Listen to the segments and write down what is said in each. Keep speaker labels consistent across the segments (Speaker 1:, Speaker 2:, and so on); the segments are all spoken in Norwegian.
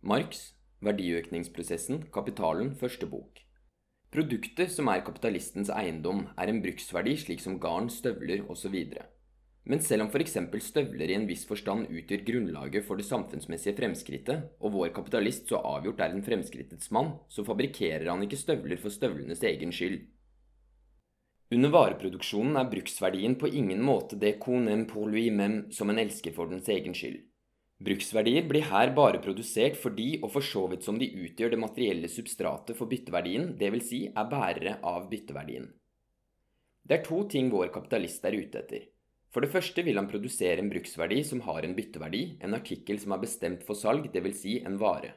Speaker 1: Marx, Verdiøkningsprosessen, Kapitalen, første bok. Produktet som er kapitalistens eiendom, er en bruksverdi slik som garn, støvler osv. Men selv om f.eks. støvler i en viss forstand utgjør grunnlaget for det samfunnsmessige fremskrittet, og vår kapitalist så avgjort er en fremskrittets mann, så fabrikkerer han ikke støvler for støvlenes egen skyld. Under vareproduksjonen er bruksverdien på ingen måte det konem pour lui-même som en elsker for dens egen skyld. Bruksverdier blir her bare produsert fordi og for så vidt som de utgjør det materielle substratet for bytteverdien, dvs. Si er bærere av bytteverdien. Det er to ting vår kapitalist er ute etter. For det første vil han produsere en bruksverdi som har en bytteverdi, en artikkel som er bestemt for salg, dvs. Si en vare.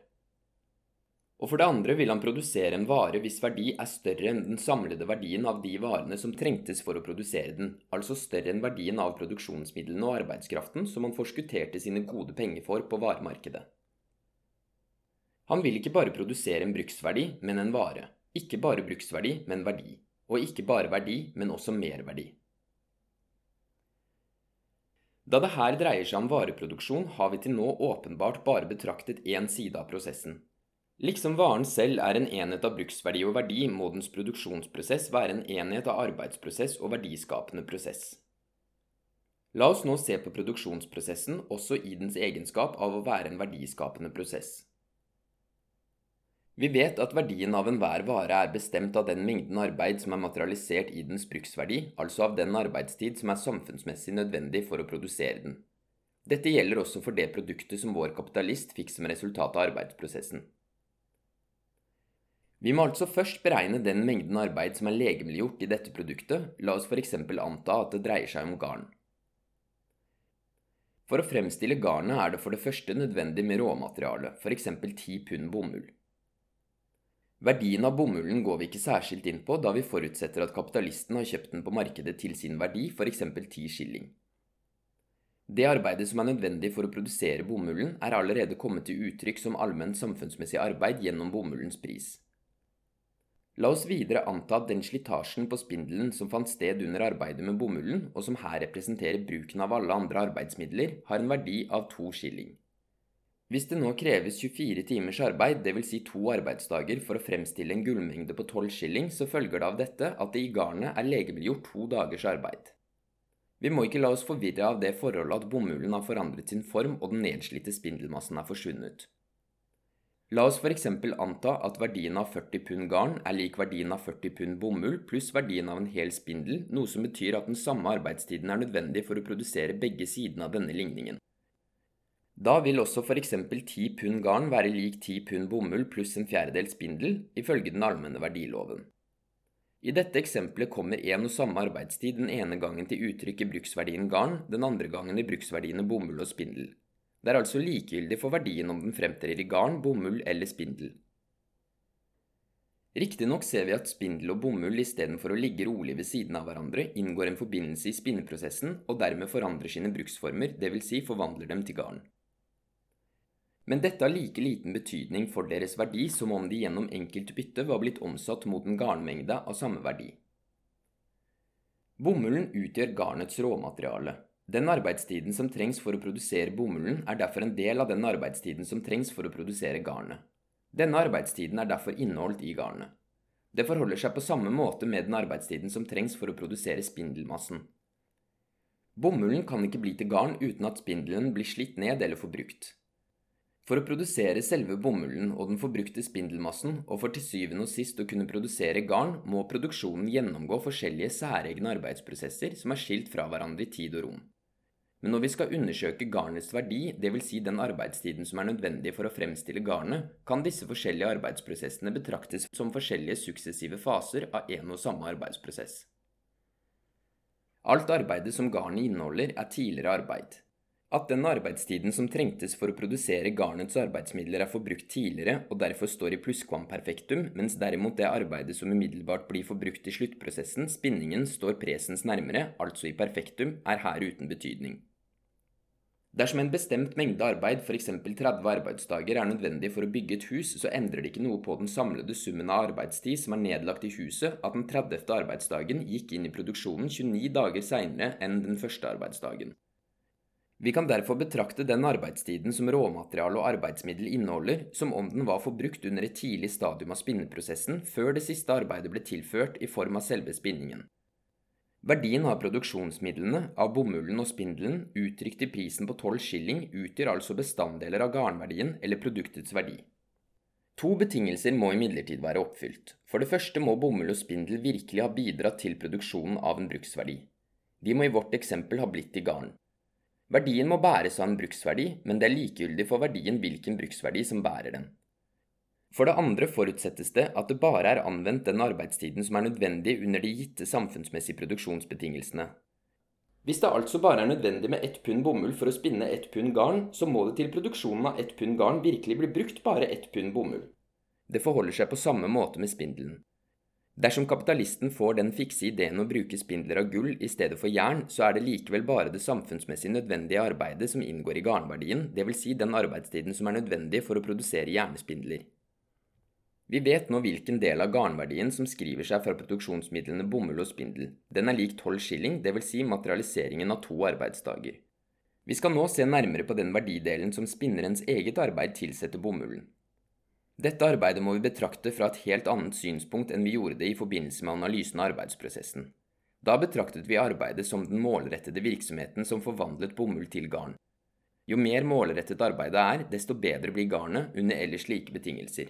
Speaker 1: Og for det andre vil han produsere en vare hvis verdi er større enn den samlede verdien av de varene som trengtes for å produsere den, altså større enn verdien av produksjonsmidlene og arbeidskraften som han forskutterte sine gode penger for på varemarkedet. Han vil ikke bare produsere en bruksverdi, men en vare. Ikke bare bruksverdi, men verdi. Og ikke bare verdi, men også merverdi. Da det her dreier seg om vareproduksjon, har vi til nå åpenbart bare betraktet én side av prosessen, Liksom varen selv er en enhet av bruksverdi og verdi, må dens produksjonsprosess være en enhet av arbeidsprosess og verdiskapende prosess. La oss nå se på produksjonsprosessen også i dens egenskap av å være en verdiskapende prosess. Vi vet at verdien av enhver vare er bestemt av den mengden arbeid som er materialisert i dens bruksverdi, altså av den arbeidstid som er samfunnsmessig nødvendig for å produsere den. Dette gjelder også for det produktet som vår kapitalist fikk som resultat av arbeidsprosessen. Vi må altså først beregne den mengden arbeid som er legemliggjort i dette produktet, la oss f.eks. anta at det dreier seg om garn. For å fremstille garnet er det for det første nødvendig med råmateriale, f.eks. 10 pund bomull. Verdien av bomullen går vi ikke særskilt inn på, da vi forutsetter at kapitalisten har kjøpt den på markedet til sin verdi, f.eks. 10 skilling. Det arbeidet som er nødvendig for å produsere bomullen, er allerede kommet til uttrykk som allment samfunnsmessig arbeid gjennom bomullens pris. La oss videre anta at den slitasjen på spindelen som fant sted under arbeidet med bomullen, og som her representerer bruken av alle andre arbeidsmidler, har en verdi av to skilling. Hvis det nå kreves 24 timers arbeid, dvs. Si to arbeidsdager, for å fremstille en gullmengde på 12 skilling, så følger det av dette at det i garnet er legemiddelgjort to dagers arbeid. Vi må ikke la oss forvirre av det forholdet at bomullen har forandret sin form og den nedslitte spindelmassen er forsvunnet. La oss f.eks. anta at verdien av 40 pund garn er lik verdien av 40 pund bomull pluss verdien av en hel spindel, noe som betyr at den samme arbeidstiden er nødvendig for å produsere begge sidene av denne ligningen. Da vil også f.eks. 10 pund garn være lik 10 pund bomull pluss en fjerdedel spindel, ifølge den allmenne verdiloven. I dette eksempelet kommer en og samme arbeidstid den ene gangen til uttrykk i bruksverdien garn, den andre gangen i bruksverdiene bomull og spindel. Det er altså likegyldig for verdien om den fremtrer i garn, bomull eller spindel. Riktignok ser vi at spindel og bomull istedenfor å ligge rolig ved siden av hverandre, inngår en forbindelse i spinneprosessen og dermed forandrer sine bruksformer, dvs. Si forvandler dem til garn. Men dette har like liten betydning for deres verdi som om de gjennom enkelt bytte var blitt omsatt mot en garnmengde av samme verdi. Bomullen utgjør garnets råmateriale, den arbeidstiden som trengs for å produsere bomullen, er derfor en del av den arbeidstiden som trengs for å produsere garnet. Denne arbeidstiden er derfor inneholdt i garnet. Det forholder seg på samme måte med den arbeidstiden som trengs for å produsere spindelmassen. Bomullen kan ikke bli til garn uten at spindelen blir slitt ned eller forbrukt. For å produsere selve bomullen og den forbrukte spindelmassen, og for til syvende og sist å kunne produsere garn, må produksjonen gjennomgå forskjellige særegne arbeidsprosesser som er skilt fra hverandre i tid og rom. Men når vi skal undersøke garnets verdi, dvs. Si den arbeidstiden som er nødvendig for å fremstille garnet, kan disse forskjellige arbeidsprosessene betraktes som forskjellige suksessive faser av en og samme arbeidsprosess. Alt arbeidet som garnet inneholder, er tidligere arbeid. At den arbeidstiden som trengtes for å produsere garnets arbeidsmidler er forbrukt tidligere og derfor står i plusskvamperfektum, mens derimot det arbeidet som umiddelbart blir forbrukt i sluttprosessen, spinningen, står presens nærmere, altså i perfektum, er her uten betydning. Dersom en bestemt mengde arbeid, f.eks. 30 arbeidsdager, er nødvendig for å bygge et hus, så endrer det ikke noe på den samlede summen av arbeidstid som er nedlagt i huset, at den 30. arbeidsdagen gikk inn i produksjonen 29 dager seinere enn den første arbeidsdagen. Vi kan derfor betrakte den arbeidstiden som råmateriale og arbeidsmiddel inneholder, som om den var forbrukt under et tidlig stadium av spinneprosessen før det siste arbeidet ble tilført i form av selve spinningen. Verdien av produksjonsmidlene, av bomullen og spindelen, uttrykt i prisen på tolv skilling, utgjør altså bestanddeler av garnverdien eller produktets verdi. To betingelser må imidlertid være oppfylt. For det første må bomull og spindel virkelig ha bidratt til produksjonen av en bruksverdi. De må i vårt eksempel ha blitt til garn. Verdien må bæres av en bruksverdi, men det er likegyldig for verdien hvilken bruksverdi som bærer den. For det andre forutsettes det at det bare er anvendt den arbeidstiden som er nødvendig under de gitte samfunnsmessige produksjonsbetingelsene. Hvis det altså bare er nødvendig med ett pund bomull for å spinne ett pund garn, så må det til produksjonen av ett pund garn virkelig bli brukt bare ett pund bomull. Det forholder seg på samme måte med spindelen. Dersom kapitalisten får den fikse ideen å bruke spindler av gull i stedet for jern, så er det likevel bare det samfunnsmessig nødvendige arbeidet som inngår i garnverdien, dvs. Si den arbeidstiden som er nødvendig for å produsere jernspindler. Vi vet nå hvilken del av garnverdien som skriver seg fra produksjonsmidlene bomull og spindel. Den er lik tolv skilling, dvs. Si materialiseringen av to arbeidsdager. Vi skal nå se nærmere på den verdidelen som spinnerens eget arbeid tilsetter bomullen. Dette arbeidet må vi betrakte fra et helt annet synspunkt enn vi gjorde det i forbindelse med analysen av arbeidsprosessen. Da betraktet vi arbeidet som den målrettede virksomheten som forvandlet bomull til garn. Jo mer målrettet arbeidet er, desto bedre blir garnet under ellers like betingelser.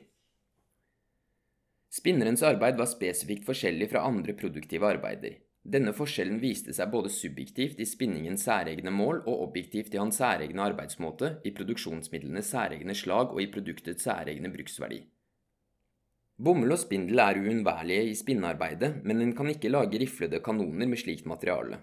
Speaker 1: Spinnerens arbeid var spesifikt forskjellig fra andre produktive arbeider. Denne forskjellen viste seg både subjektivt i spinningens særegne mål og objektivt i hans særegne arbeidsmåte, i produksjonsmidlenes særegne slag og i produktets særegne bruksverdi. Bomull og spindel er uunnværlige i spinnearbeidet, men en kan ikke lage riflede kanoner med slikt materiale.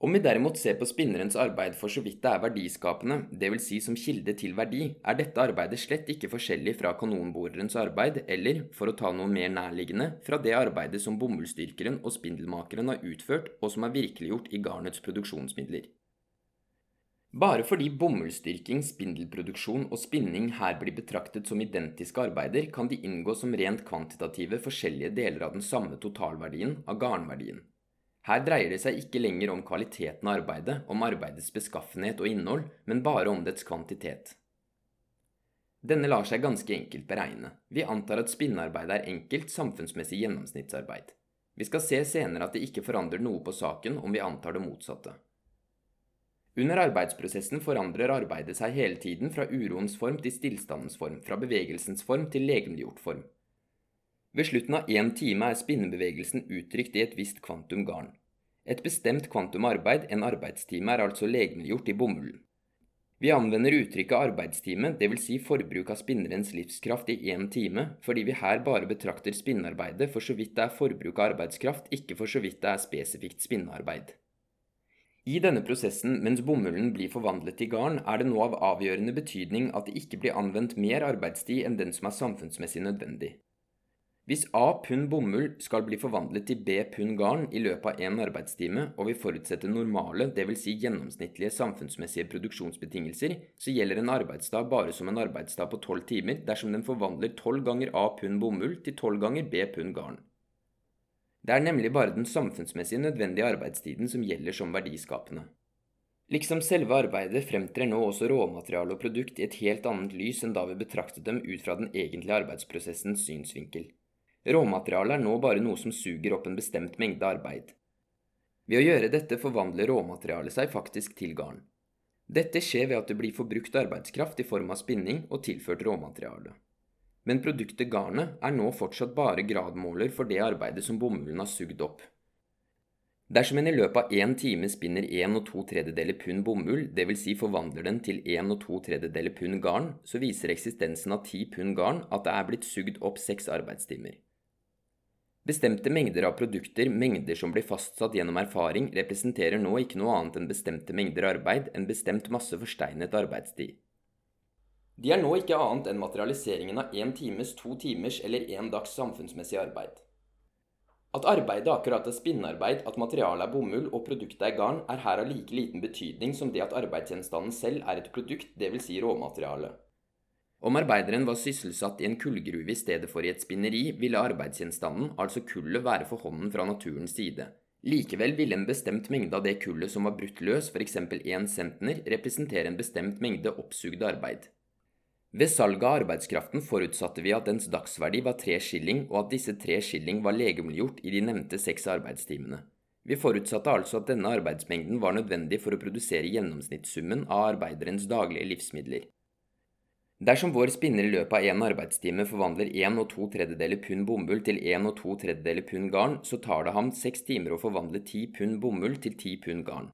Speaker 1: Om vi derimot ser på spinnerens arbeid for så vidt det er verdiskapende, dvs. Si som kilde til verdi, er dette arbeidet slett ikke forskjellig fra kanonborerens arbeid, eller, for å ta noe mer nærliggende, fra det arbeidet som bomullsdyrkeren og spindelmakeren har utført, og som er virkeliggjort i garnets produksjonsmidler. Bare fordi bomullsdyrking, spindelproduksjon og spinning her blir betraktet som identiske arbeider, kan de inngå som rent kvantitative forskjellige deler av den samme totalverdien av garnverdien. Her dreier det seg ikke lenger om kvaliteten av arbeidet, om arbeidets beskaffenhet og innhold, men bare om dets kvantitet. Denne lar seg ganske enkelt beregne. Vi antar at spinnearbeid er enkelt, samfunnsmessig gjennomsnittsarbeid. Vi skal se senere at det ikke forandrer noe på saken om vi antar det motsatte. Under arbeidsprosessen forandrer arbeidet seg hele tiden fra uroens form til stillstandens form, fra bevegelsens form til legemliggjort form. Ved slutten av én time er spinnebevegelsen uttrykt i et visst kvantum garn. Et bestemt kvantum arbeid, en arbeidstime, er altså legemiddelgjort i bomullen. Vi anvender uttrykket arbeidstime, dvs. Si forbruk av spinnerens livskraft i én time, fordi vi her bare betrakter spinnarbeidet for så vidt det er forbruk av arbeidskraft, ikke for så vidt det er spesifikt spinnearbeid. I denne prosessen, mens bomullen blir forvandlet til garn, er det nå av avgjørende betydning at det ikke blir anvendt mer arbeidstid enn den som er samfunnsmessig nødvendig. Hvis A pund bomull skal bli forvandlet til B pund garn i løpet av én arbeidstime, og vi forutsetter normale, dvs. Si gjennomsnittlige samfunnsmessige produksjonsbetingelser, så gjelder en arbeidsdag bare som en arbeidsdag på tolv timer dersom den forvandler tolv ganger A pund bomull til tolv ganger B pund garn. Det er nemlig bare den samfunnsmessig nødvendige arbeidstiden som gjelder som verdiskapende. Liksom selve arbeidet fremtrer nå også råmateriale og produkt i et helt annet lys enn da vi betraktet dem ut fra den egentlige arbeidsprosessens synsvinkel. Råmaterialet er nå bare noe som suger opp en bestemt mengde arbeid. Ved å gjøre dette forvandler råmaterialet seg faktisk til garn. Dette skjer ved at det blir forbrukt arbeidskraft i form av spinning og tilført råmateriale. Men produktet garnet er nå fortsatt bare gradmåler for det arbeidet som bomullen har sugd opp. Dersom en i løpet av én time spinner én og to tredjedeler pund bomull, dvs. Si forvandler den til én og to tredjedeler pund garn, så viser eksistensen av ti pund garn at det er blitt sugd opp seks arbeidstimer. Bestemte mengder av produkter, mengder som blir fastsatt gjennom erfaring, representerer nå ikke noe annet enn bestemte mengder arbeid, en bestemt masse forsteinet arbeidstid. De er nå ikke annet enn materialiseringen av én times, to timers eller én dags samfunnsmessig arbeid. At arbeidet akkurat er spinnarbeid, at materialet er bomull og produktet er garn, er her av like liten betydning som det at arbeidsgjenstanden selv er et produkt, dvs. Si råmateriale. Om arbeideren var sysselsatt i en kullgruve i stedet for i et spinneri, ville arbeidsgjenstanden, altså kullet, være for hånden fra naturens side. Likevel ville en bestemt mengde av det kullet som var brutt løs, f.eks. én centner, representere en bestemt mengde oppsugd arbeid. Ved salget av arbeidskraften forutsatte vi at dens dagsverdi var tre skilling, og at disse tre skilling var legemliggjort i de nevnte seks arbeidstimene. Vi forutsatte altså at denne arbeidsmengden var nødvendig for å produsere gjennomsnittssummen av arbeiderens daglige livsmidler. Dersom vår spinner i løpet av én arbeidstime forvandler 1 og 2 tredjedeler pund bomull til 1 og 2 tredjedeler pund garn, så tar det ham 6 timer å forvandle 10 pund bomull til 10 pund garn.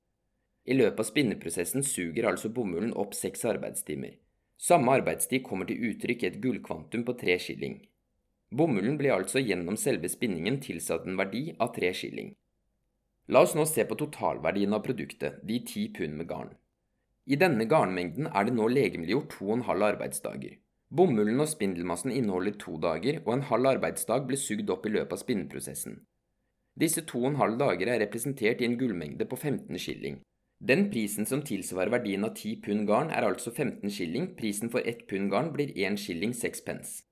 Speaker 1: I løpet av spinneprosessen suger altså bomullen opp 6 arbeidstimer. Samme arbeidstid kommer til uttrykk i et gullkvantum på 3 skilling. Bomullen blir altså gjennom selve spinningen tilsatt en verdi av 3 skilling. La oss nå se på totalverdien av produktet, de 10 pund med garn. I denne garnmengden er det nå legemliggjort to og en halv arbeidsdager. Bomullen og spindelmassen inneholder to dager, og en halv arbeidsdag ble sugd opp i løpet av spinneprosessen. Disse to og en halv dager er representert i en gullmengde på 15 skilling. Den prisen som tilsvarer verdien av 10 pund garn, er altså 15 skilling, prisen for ett pund garn blir 1 skilling 6 pence.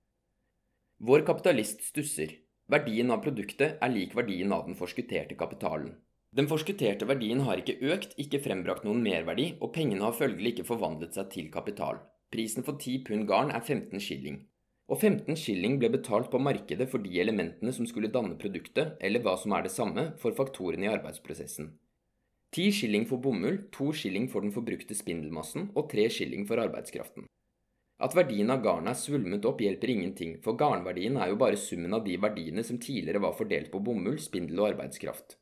Speaker 1: Vår kapitalist stusser. Verdien av produktet er lik verdien av den forskutterte kapitalen. Den forskutterte verdien har ikke økt, ikke frembrakt noen merverdi, og pengene har følgelig ikke forvandlet seg til kapital. Prisen for 10 pund garn er 15 skilling. Og 15 skilling ble betalt på markedet for de elementene som skulle danne produktet, eller hva som er det samme, for faktorene i arbeidsprosessen. 10 skilling for bomull, 2 skilling for den forbrukte spindelmassen og 3 skilling for arbeidskraften. At verdien av garnet er svulmet opp hjelper ingenting, for garnverdien er jo bare summen av de verdiene som tidligere var fordelt på bomull, spindel og arbeidskraft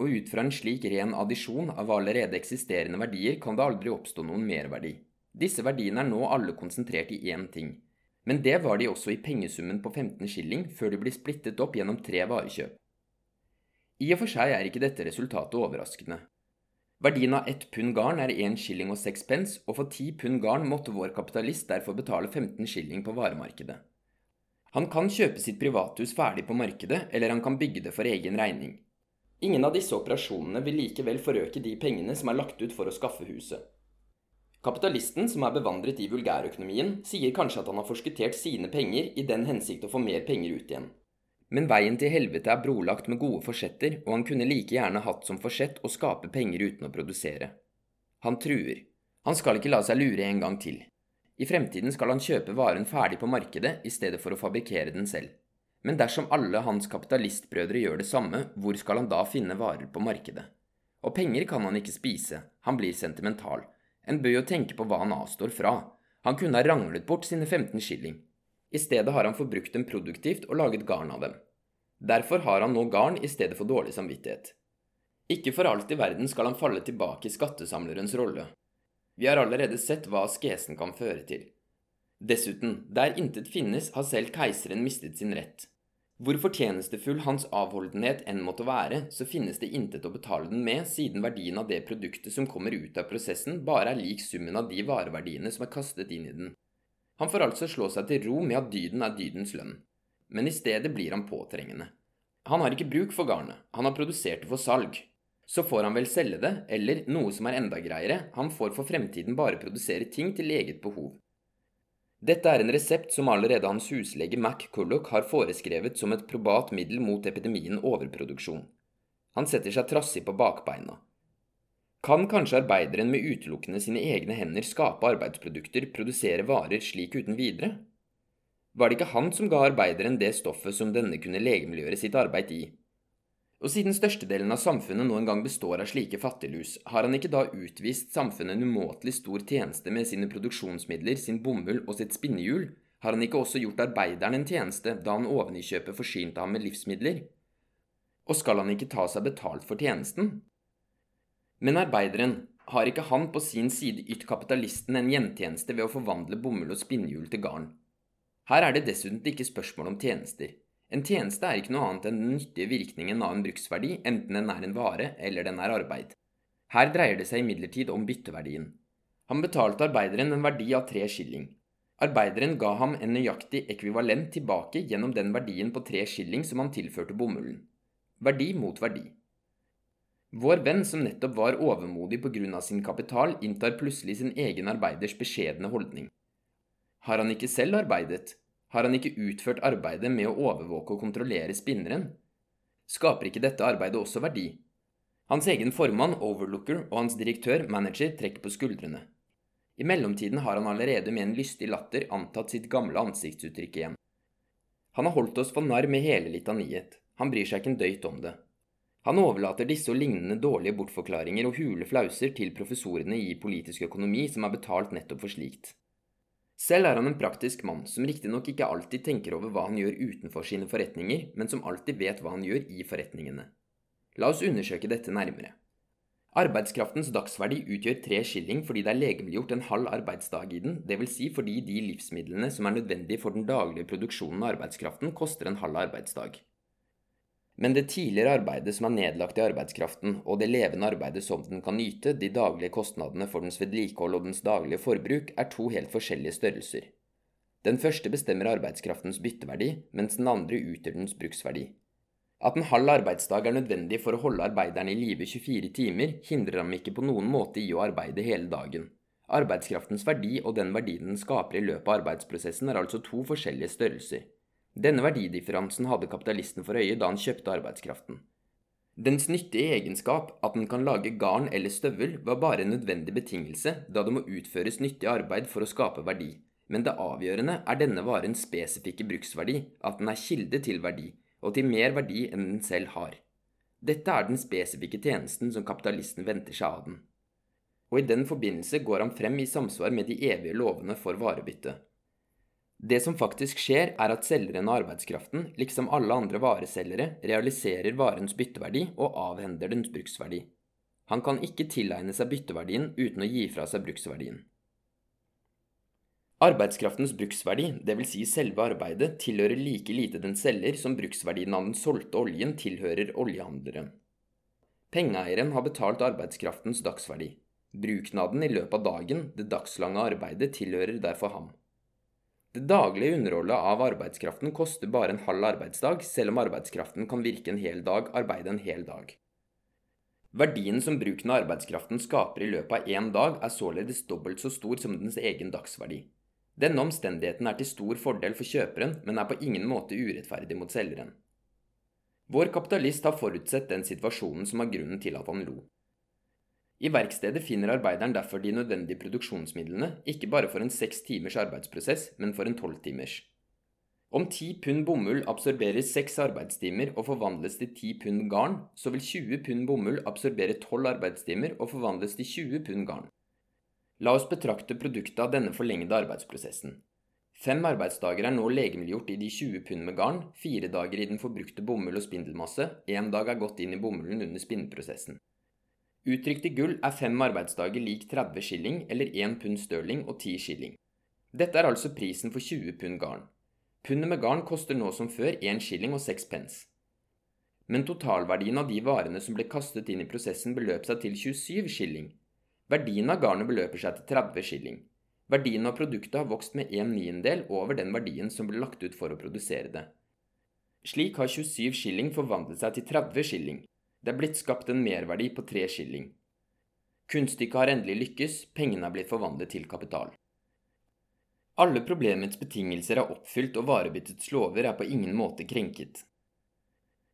Speaker 1: og ut fra en slik ren addisjon av allerede eksisterende verdier kan det aldri oppstå noen merverdi. Disse verdiene er nå alle konsentrert i én ting. Men det var de også i pengesummen på 15 skilling før de blir splittet opp gjennom tre varekjøp. I og for seg er ikke dette resultatet overraskende. Verdien av ett pund garn er 1 skilling og 6 pence, og for 10 pund garn måtte vår kapitalist derfor betale 15 skilling på varemarkedet. Han kan kjøpe sitt privathus ferdig på markedet, eller han kan bygge det for egen regning. Ingen av disse operasjonene vil likevel forøke de pengene som er lagt ut for å skaffe huset. Kapitalisten, som er bevandret i vulgærøkonomien, sier kanskje at han har forskuttert sine penger i den hensikt å få mer penger ut igjen. Men veien til helvete er brolagt med gode forsetter, og han kunne like gjerne hatt som forsett å skape penger uten å produsere. Han truer. Han skal ikke la seg lure en gang til. I fremtiden skal han kjøpe varen ferdig på markedet i stedet for å fabrikkere den selv. Men dersom alle hans kapitalistbrødre gjør det samme, hvor skal han da finne varer på markedet? Og penger kan han ikke spise, han blir sentimental. En bør jo tenke på hva han avstår fra. Han kunne ha ranglet bort sine 15 skilling. I stedet har han forbrukt dem produktivt og laget garn av dem. Derfor har han nå garn i stedet for dårlig samvittighet. Ikke for alt i verden skal han falle tilbake i skattesamlerens rolle. Vi har allerede sett hva askesen kan føre til. Dessuten, der intet finnes, har selv keiseren mistet sin rett. Hvor fortjenestefull hans avholdenhet enn måtte være, så finnes det intet å betale den med, siden verdien av det produktet som kommer ut av prosessen, bare er lik summen av de vareverdiene som er kastet inn i den. Han får altså slå seg til ro med at dyden er dydens lønn. Men i stedet blir han påtrengende. Han har ikke bruk for garnet, han har produsert det for salg. Så får han vel selge det, eller, noe som er enda greiere, han får for fremtiden bare produsere ting til eget behov. Dette er en resept som allerede hans huslege Mac Culloch har foreskrevet som et probat middel mot epidemien overproduksjon. Han setter seg trassig på bakbeina. Kan kanskje arbeideren med utelukkende sine egne hender skape arbeidsprodukter, produsere varer slik uten videre? Var det ikke han som ga arbeideren det stoffet som denne kunne legemliggjøre sitt arbeid i? Og siden størstedelen av samfunnet nå en gang består av slike fattiglus, har han ikke da utvist samfunnet en umåtelig stor tjeneste med sine produksjonsmidler, sin bomull og sitt spinnehjul? Har han ikke også gjort arbeideren en tjeneste da han ovenikjøpet forsynte ham med livsmidler? Og skal han ikke ta seg betalt for tjenesten? Men arbeideren, har ikke han på sin side ytt kapitalisten en gjentjeneste ved å forvandle bomull og spinnehjul til garn? Her er det dessuten ikke spørsmål om tjenester. En tjeneste er ikke noe annet enn den nyttige virkningen av en bruksverdi, enten den er en vare eller den er arbeid. Her dreier det seg imidlertid om bytteverdien. Han betalte arbeideren en verdi av tre skilling. Arbeideren ga ham en nøyaktig ekvivalent tilbake gjennom den verdien på tre skilling som han tilførte bomullen. Verdi mot verdi. Vår venn som nettopp var overmodig på grunn av sin kapital, inntar plutselig sin egen arbeiders beskjedne holdning. Har han ikke selv arbeidet, har han ikke utført arbeidet med å overvåke og kontrollere spinneren? Skaper ikke dette arbeidet også verdi? Hans egen formann, overlooker, og hans direktør, manager, trekker på skuldrene. I mellomtiden har han allerede med en lystig latter antatt sitt gamle ansiktsuttrykk igjen. Han har holdt oss for narr med hele litaniet. Han bryr seg ikke en døyt om det. Han overlater disse og lignende dårlige bortforklaringer og hule flauser til professorene i politisk økonomi som er betalt nettopp for slikt. Selv er han en praktisk mann, som riktignok ikke alltid tenker over hva han gjør utenfor sine forretninger, men som alltid vet hva han gjør i forretningene. La oss undersøke dette nærmere. Arbeidskraftens dagsverdi utgjør tre skilling fordi det er legemliggjort en halv arbeidsdag i den, dvs. Si fordi de livsmidlene som er nødvendige for den daglige produksjonen av arbeidskraften, koster en halv arbeidsdag. Men det tidligere arbeidet som er nedlagt i arbeidskraften, og det levende arbeidet som den kan nyte, de daglige kostnadene for dens vedlikehold og dens daglige forbruk, er to helt forskjellige størrelser. Den første bestemmer arbeidskraftens bytteverdi, mens den andre utgjør dens bruksverdi. At en halv arbeidsdag er nødvendig for å holde arbeideren i live 24 timer, hindrer ham ikke på noen måte i å arbeide hele dagen. Arbeidskraftens verdi og den verdien den skaper i løpet av arbeidsprosessen, er altså to forskjellige størrelser. Denne verdidifferansen hadde kapitalisten for øye da han kjøpte arbeidskraften. Dens nyttige egenskap, at den kan lage garn eller støvel, var bare en nødvendig betingelse, da det må utføres nyttig arbeid for å skape verdi. Men det avgjørende er denne varens spesifikke bruksverdi, at den er kilde til verdi, og til mer verdi enn den selv har. Dette er den spesifikke tjenesten som kapitalisten venter seg av den. Og i den forbindelse går han frem i samsvar med de evige lovene for varebytte. Det som faktisk skjer, er at selgeren av arbeidskraften, liksom alle andre vareselgere, realiserer varens bytteverdi og avhender dens bruksverdi. Han kan ikke tilegne seg bytteverdien uten å gi fra seg bruksverdien. Arbeidskraftens bruksverdi, dvs. Si selve arbeidet, tilhører like lite den selger som bruksverdien av den solgte oljen tilhører oljehandleren. Pengeeieren har betalt arbeidskraftens dagsverdi. Bruknaden i løpet av dagen, det dagslange arbeidet, tilhører derfor ham. Det daglige underholdet av arbeidskraften koster bare en halv arbeidsdag, selv om arbeidskraften kan virke en hel dag, arbeide en hel dag. Verdien som bruken av arbeidskraften skaper i løpet av én dag, er således dobbelt så stor som dens egen dagsverdi. Denne omstendigheten er til stor fordel for kjøperen, men er på ingen måte urettferdig mot selgeren. Vår kapitalist har forutsett den situasjonen som er grunnen til at han lo. I verkstedet finner arbeideren derfor de nødvendige produksjonsmidlene, ikke bare for en seks timers arbeidsprosess, men for en tolv timers. Om ti pund bomull absorberer seks arbeidstimer og forvandles til ti pund garn, så vil 20 pund bomull absorbere tolv arbeidstimer og forvandles til 20 pund garn. La oss betrakte produktet av denne forlengede arbeidsprosessen. Fem arbeidsdager er nå legemliggjort i de 20 pund med garn, fire dager i den forbrukte bomull og spindelmasse, én dag er gått inn i bomullen under spinneprosessen. Uttrykt i gull er fem arbeidsdager lik 30 skilling eller 1 pund størling og 10 skilling. Dette er altså prisen for 20 pund garn. Pundet med garn koster nå som før 1 skilling og 6 pence. Men totalverdien av de varene som ble kastet inn i prosessen beløp seg til 27 skilling, Verdien av garnet beløper seg til 30 skilling. Verdien av produktet har vokst med en niendedel over den verdien som ble lagt ut for å produsere det. Slik har 27 skilling forvandlet seg til 30 skilling. Det er blitt skapt en merverdi på tre skilling. Kunststykket har endelig lykkes, pengene er blitt forvandlet til kapital. Alle problemets betingelser er oppfylt og varebyttets lover er på ingen måte krenket.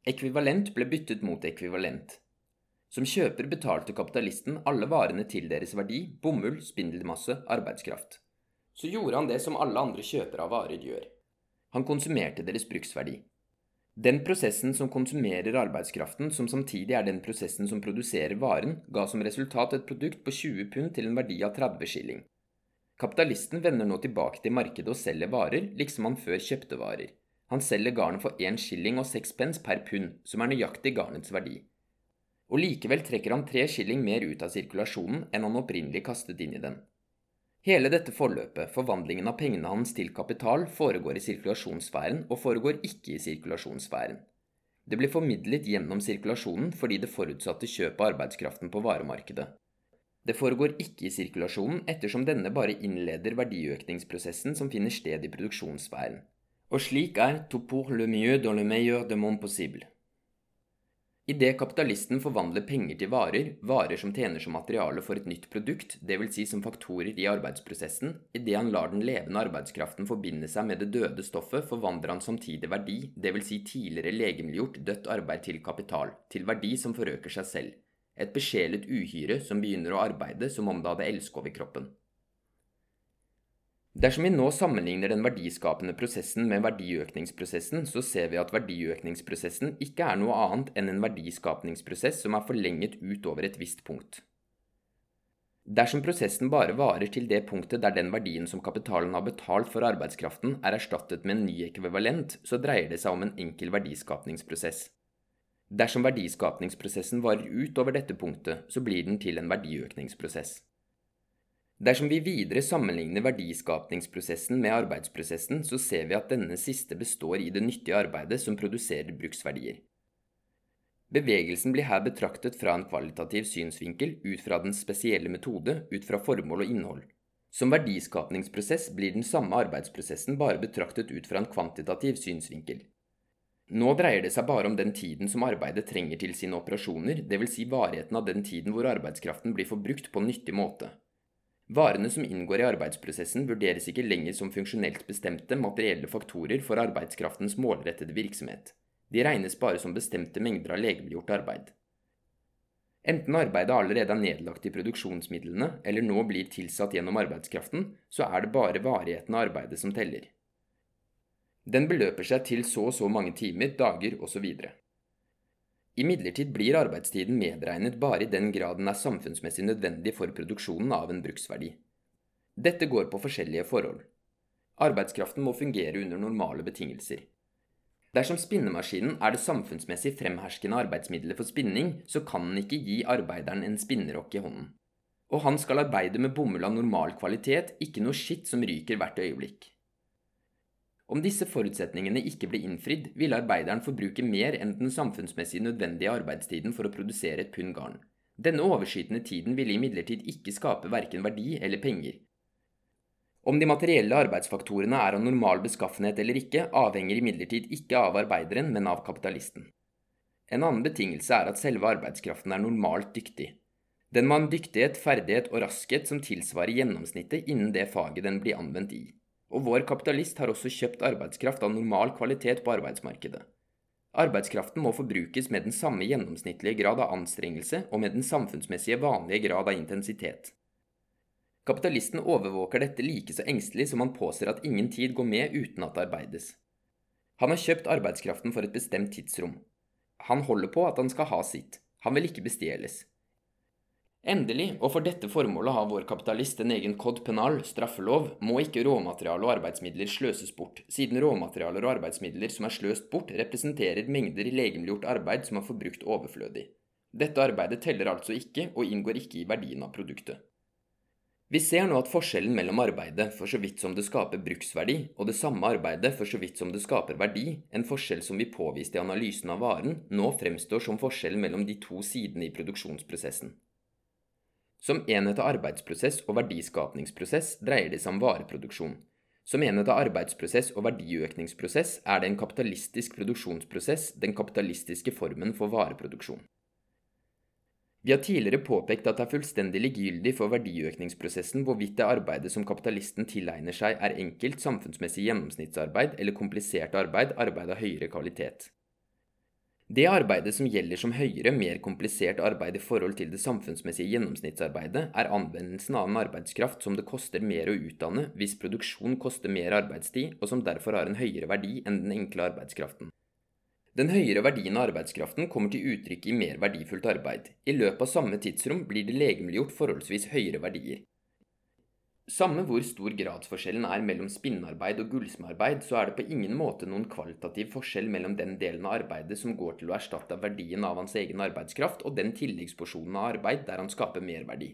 Speaker 1: Ekvivalent ble byttet mot ekvivalent. Som kjøper betalte kapitalisten alle varene til deres verdi, bomull, spindelmasse, arbeidskraft. Så gjorde han det som alle andre kjøpere av varer gjør. Han konsumerte deres bruksverdi. Den prosessen som konsumerer arbeidskraften, som samtidig er den prosessen som produserer varen, ga som resultat et produkt på 20 pund til en verdi av 30 skilling. Kapitalisten vender nå tilbake til markedet og selger varer, liksom han før kjøpte varer. Han selger garnet for 1 skilling og 6 pence per pund, som er nøyaktig garnets verdi og likevel trekker han tre skilling mer ut av sirkulasjonen enn han opprinnelig kastet inn i den. Hele dette forløpet, forvandlingen av pengene hans til kapital, foregår i sirkulasjonssfæren og foregår ikke i sirkulasjonssfæren. Det blir formidlet gjennom sirkulasjonen fordi det forutsatte kjøp av arbeidskraften på varemarkedet. Det foregår ikke i sirkulasjonen ettersom denne bare innleder verdiøkningsprosessen som finner sted i produksjonssfæren. Og slik er tout pour le mieux dans le meilleur de mon possible. Idet kapitalisten forvandler penger til varer, varer som tjener som materiale for et nytt produkt, dvs. Si som faktorer i arbeidsprosessen, idet han lar den levende arbeidskraften forbinde seg med det døde stoffet, forvandler han samtidig verdi, dvs. Si tidligere legemliggjort dødt arbeid til kapital, til verdi som forøker seg selv. Et besjelet uhyre som begynner å arbeide som om det hadde elskov i kroppen. Dersom vi nå sammenligner den verdiskapende prosessen med verdiøkningsprosessen, så ser vi at verdiøkningsprosessen ikke er noe annet enn en verdiskapningsprosess som er forlenget utover et visst punkt. Dersom prosessen bare varer til det punktet der den verdien som kapitalen har betalt for arbeidskraften, er erstattet med en ny ekvivalent, så dreier det seg om en enkel verdiskapningsprosess. Dersom verdiskapningsprosessen varer utover dette punktet, så blir den til en verdiøkningsprosess. Dersom vi videre sammenligner verdiskapningsprosessen med arbeidsprosessen, så ser vi at denne siste består i det nyttige arbeidet som produserer bruksverdier. Bevegelsen blir her betraktet fra en kvalitativ synsvinkel ut fra den spesielle metode, ut fra formål og innhold. Som verdiskapningsprosess blir den samme arbeidsprosessen bare betraktet ut fra en kvantitativ synsvinkel. Nå dreier det seg bare om den tiden som arbeidet trenger til sine operasjoner, dvs. Si varigheten av den tiden hvor arbeidskraften blir forbrukt på en nyttig måte. Varene som inngår i arbeidsprosessen vurderes ikke lenger som funksjonelt bestemte materielle faktorer for arbeidskraftens målrettede virksomhet. De regnes bare som bestemte mengder av legemliggjort arbeid. Enten arbeidet allerede er nedlagt i produksjonsmidlene, eller nå blir tilsatt gjennom arbeidskraften, så er det bare varigheten av arbeidet som teller. Den beløper seg til så og så mange timer, dager osv. Imidlertid blir arbeidstiden medregnet bare i den grad den er samfunnsmessig nødvendig for produksjonen av en bruksverdi. Dette går på forskjellige forhold. Arbeidskraften må fungere under normale betingelser. Dersom spinnemaskinen er det samfunnsmessig fremherskende arbeidsmiddelet for spinning, så kan den ikke gi arbeideren en spinnerokk i hånden. Og han skal arbeide med bomull av normal kvalitet, ikke noe skitt som ryker hvert øyeblikk. Om disse forutsetningene ikke ble innfridd, ville arbeideren forbruke mer enn den samfunnsmessig nødvendige arbeidstiden for å produsere et pund garn. Denne overskytende tiden ville imidlertid ikke skape verken verdi eller penger. Om de materielle arbeidsfaktorene er av normal beskaffenhet eller ikke, avhenger imidlertid ikke av arbeideren, men av kapitalisten. En annen betingelse er at selve arbeidskraften er normalt dyktig. Den må ha en dyktighet, ferdighet og raskhet som tilsvarer gjennomsnittet innen det faget den blir anvendt i og vår kapitalist har også kjøpt arbeidskraft av normal kvalitet på arbeidsmarkedet. Arbeidskraften må forbrukes med den samme gjennomsnittlige grad av anstrengelse og med den samfunnsmessige vanlige grad av intensitet. Kapitalisten overvåker dette like så engstelig som han påser at ingen tid går med uten at det arbeides. Han har kjøpt arbeidskraften for et bestemt tidsrom. Han holder på at han skal ha sitt. Han vil ikke bestjeles. Endelig, og for dette formålet har vår kapitalist en egen cod penal, straffelov, må ikke råmateriale og arbeidsmidler sløses bort, siden råmaterialer og arbeidsmidler som er sløst bort, representerer mengder legemliggjort arbeid som er forbrukt overflødig. Dette arbeidet teller altså ikke, og inngår ikke i verdien av produktet. Vi ser nå at forskjellen mellom arbeidet for så vidt som det skaper bruksverdi, og det samme arbeidet for så vidt som det skaper verdi, en forskjell som vi påviste i analysen av varen, nå fremstår som forskjellen mellom de to sidene i produksjonsprosessen. Som enhet av arbeidsprosess og verdiskapningsprosess dreier det seg om vareproduksjon. Som enhet av arbeidsprosess og verdiøkningsprosess er det en kapitalistisk produksjonsprosess, den kapitalistiske formen for vareproduksjon. Vi har tidligere påpekt at det er fullstendig likegyldig for verdiøkningsprosessen hvorvidt det arbeidet som kapitalisten tilegner seg, er enkelt, samfunnsmessig gjennomsnittsarbeid eller komplisert arbeid, arbeid av høyere kvalitet. Det arbeidet som gjelder som høyere, mer komplisert arbeid i forhold til det samfunnsmessige gjennomsnittsarbeidet, er anvendelsen av en arbeidskraft som det koster mer å utdanne hvis produksjon koster mer arbeidstid, og som derfor har en høyere verdi enn den enkle arbeidskraften. Den høyere verdien av arbeidskraften kommer til uttrykk i mer verdifullt arbeid. I løpet av samme tidsrom blir det legemliggjort forholdsvis høyere verdier. Samme hvor stor gradsforskjellen er mellom spinnarbeid og gullsmedarbeid, så er det på ingen måte noen kvalitativ forskjell mellom den delen av arbeidet som går til å erstatte verdien av hans egen arbeidskraft, og den tilleggsporsjonen av arbeid der han skaper merverdi.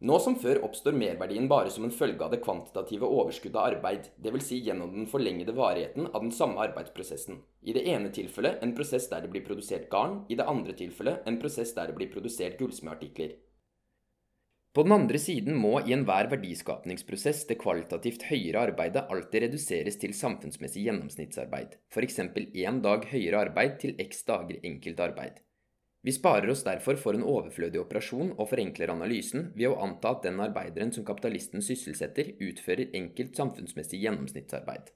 Speaker 1: Nå som før oppstår merverdien bare som en følge av det kvantitative overskuddet av arbeid, dvs. Si gjennom den forlengede varigheten av den samme arbeidsprosessen. I det ene tilfellet en prosess der det blir produsert garn, i det andre tilfellet en prosess der det blir produsert gullsmedartikler. På den andre siden må i enhver verdiskapningsprosess det kvalitativt høyere arbeidet alltid reduseres til samfunnsmessig gjennomsnittsarbeid, f.eks. én dag høyere arbeid til x dager enkelt arbeid. Vi sparer oss derfor for en overflødig operasjon og forenkler analysen ved å anta at den arbeideren som kapitalisten sysselsetter, utfører enkelt samfunnsmessig gjennomsnittsarbeid.